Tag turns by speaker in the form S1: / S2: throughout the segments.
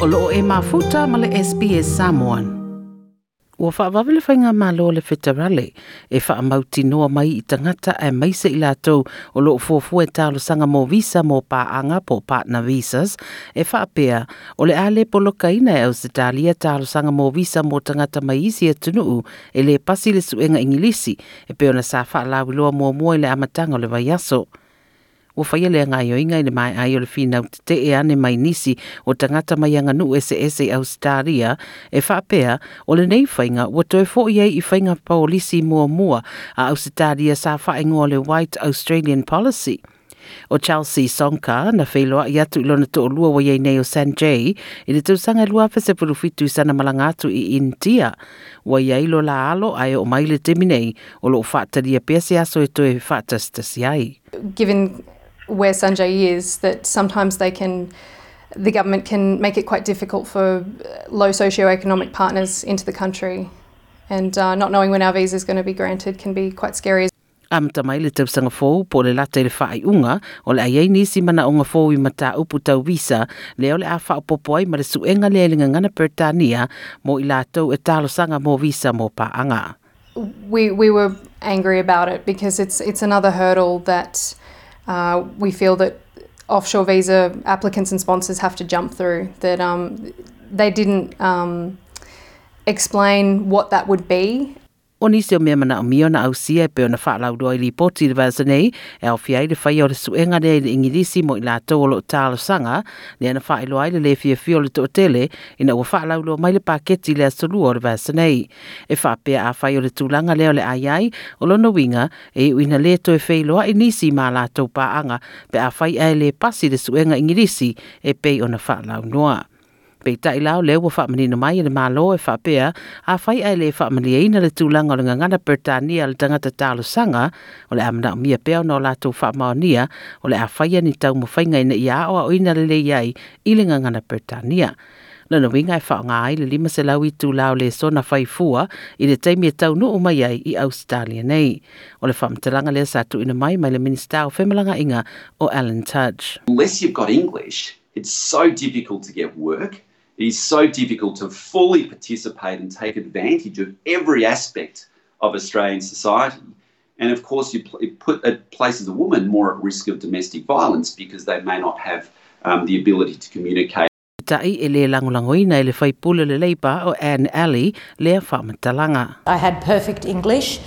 S1: o loo e mafuta ma le SPS Samoan. Ua whaavave le whainga malo le whetarale e wha mauti noa mai i tangata e maise i lātou o loo fuafu e tālo sanga mō visa mō pāanga po partner visas e wha pēa o le ale polo kaina e au se tālo sanga mō visa mō tangata mai isi e tunuu e le pasi le suenga ingilisi e peona sa wha lawiloa mō mō i le amatanga o le vaiaso. Ua whaia lea ngai o inga le mai ai o le whinau te ane mai nisi o tangata mai anga nu ese ese Australia e whapea o le nei whainga ua toi fo iei i whainga paolisi mua a Australia sa whaingo le White Australian Policy. O Chelsea Sonka na wheloa i atu ilona to lua wa iei nei o Sanjay i le tausanga lua pese pulu fitu i sana malangatu i India. Wa iei lo la alo o mai le temi nei o lo whaataria pese aso e toi whaatastasi ai.
S2: given where Sanjay is, that sometimes they can, the government can make it quite difficult for low socioeconomic partners into the country. And uh, not knowing when our visa is going to be granted can be quite scary.
S1: Amta mai le tausanga fōu po le lata i le whaai unga o le aiei nisi mana o fōu i mata upu tau visa leo le a whao popo ai ma le suenga le elinga ngana Pertania mo i lātou e talo sanga mō visa mō paanga.
S2: We, we were angry about it because it's, it's another hurdle that uh, we feel that offshore visa applicants and sponsors have to jump through. That um, they didn't um, explain what that would be
S1: O nisi o mea mana o mio na au sia e peo na whaalau doa i li poti le vasa nei, e au fiai le whai o le suenga nei le ingirisi mo i la tau o lo tālo sanga, le ana wha ilo ai le le fia fio le to tele, ina ua whaalau lo mai le paketi le asolu o le vasa nei. E wha pea a whai o le tūlanga leo le ai ai, o lo winga, e uina le to e whailoa i nisi ma la tau paanga, pe a whai ai le pasi le suenga ingirisi, e pei o na noa Pei tai lao leo wa whaamanina mai le malo e whaapea, a whai ai le whaamani eina le tūlanga o le ngangana Pertania le tangata tālo sanga, o le amana o mia peo no lātou whaamaonia, o le a whaia ni tau mo whainga ina ia o a oina le le iai i le ngangana Pertania. Lana winga e whao ai le lima se lau i tū lao le whai fua i le taimi e tau nu o mai ai i Australia nei. O le whaamtalanga le sa tu ina mai mai le minista o whemalanga inga o Alan Tudge.
S3: unless you've got English, it's so difficult to get work. It is so difficult to fully participate and take advantage of every aspect of Australian society. And of course, you pl- it put it places a woman more at risk of domestic violence because they may not have um, the ability to communicate.
S1: Tai le langolangoina le whai pula le leipa o Anne Aly le whaamatalanga.
S4: I had perfect English.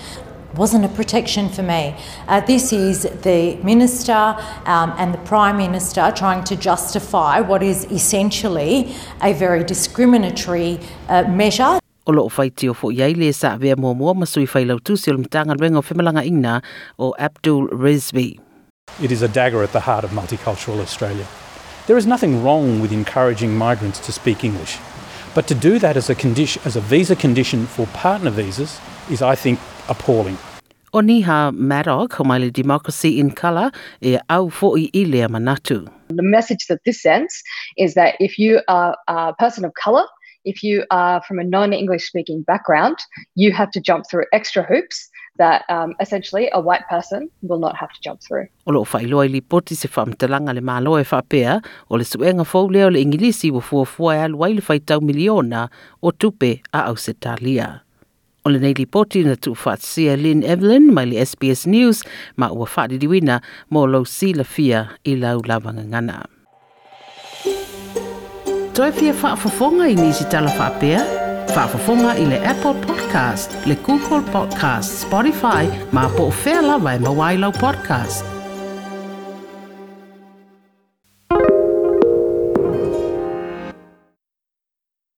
S4: Wasn't a protection for me. Uh, this is the minister um, and the prime minister trying to justify what is essentially a very discriminatory uh, measure.
S1: O loo whai tio fo iai le sa vea mua mua masui whai lau tūsi o le mtanga renga o whemalanga ina o Abdul Rizvi.
S5: It is a dagger at the heart of multicultural Australia. There is nothing wrong with encouraging migrants to speak English, but to do that as a, condition, as a visa condition for partner visas is, I think, appalling.
S1: O Niha Maddock, o mai le Democracy in Colour, e au fo i i lea manatu.
S6: The message that this sends is that if you are a person of colour, if you are from a non English speaking background, you have to jump through extra hoops that um, essentially a white person will not have to jump through.
S1: O loo whai loa i li poti se whaamtalanga le malo e whapea, o le suenga fau leo le ingilisi wa fuafua e alu ai le whai tau miliona o tupe a au se talia. O le nei li poti na tu whaatsia Lynn Evelyn mai le SBS News ma ua whaadiriwina mo lau si la fia i lau lawanga ngana. Toi fia whaafafonga i nisi tala whaapea? Whaafafonga i le Apple Podcast, le Google Podcast, Spotify, ma po o lawa e mawailau podcast.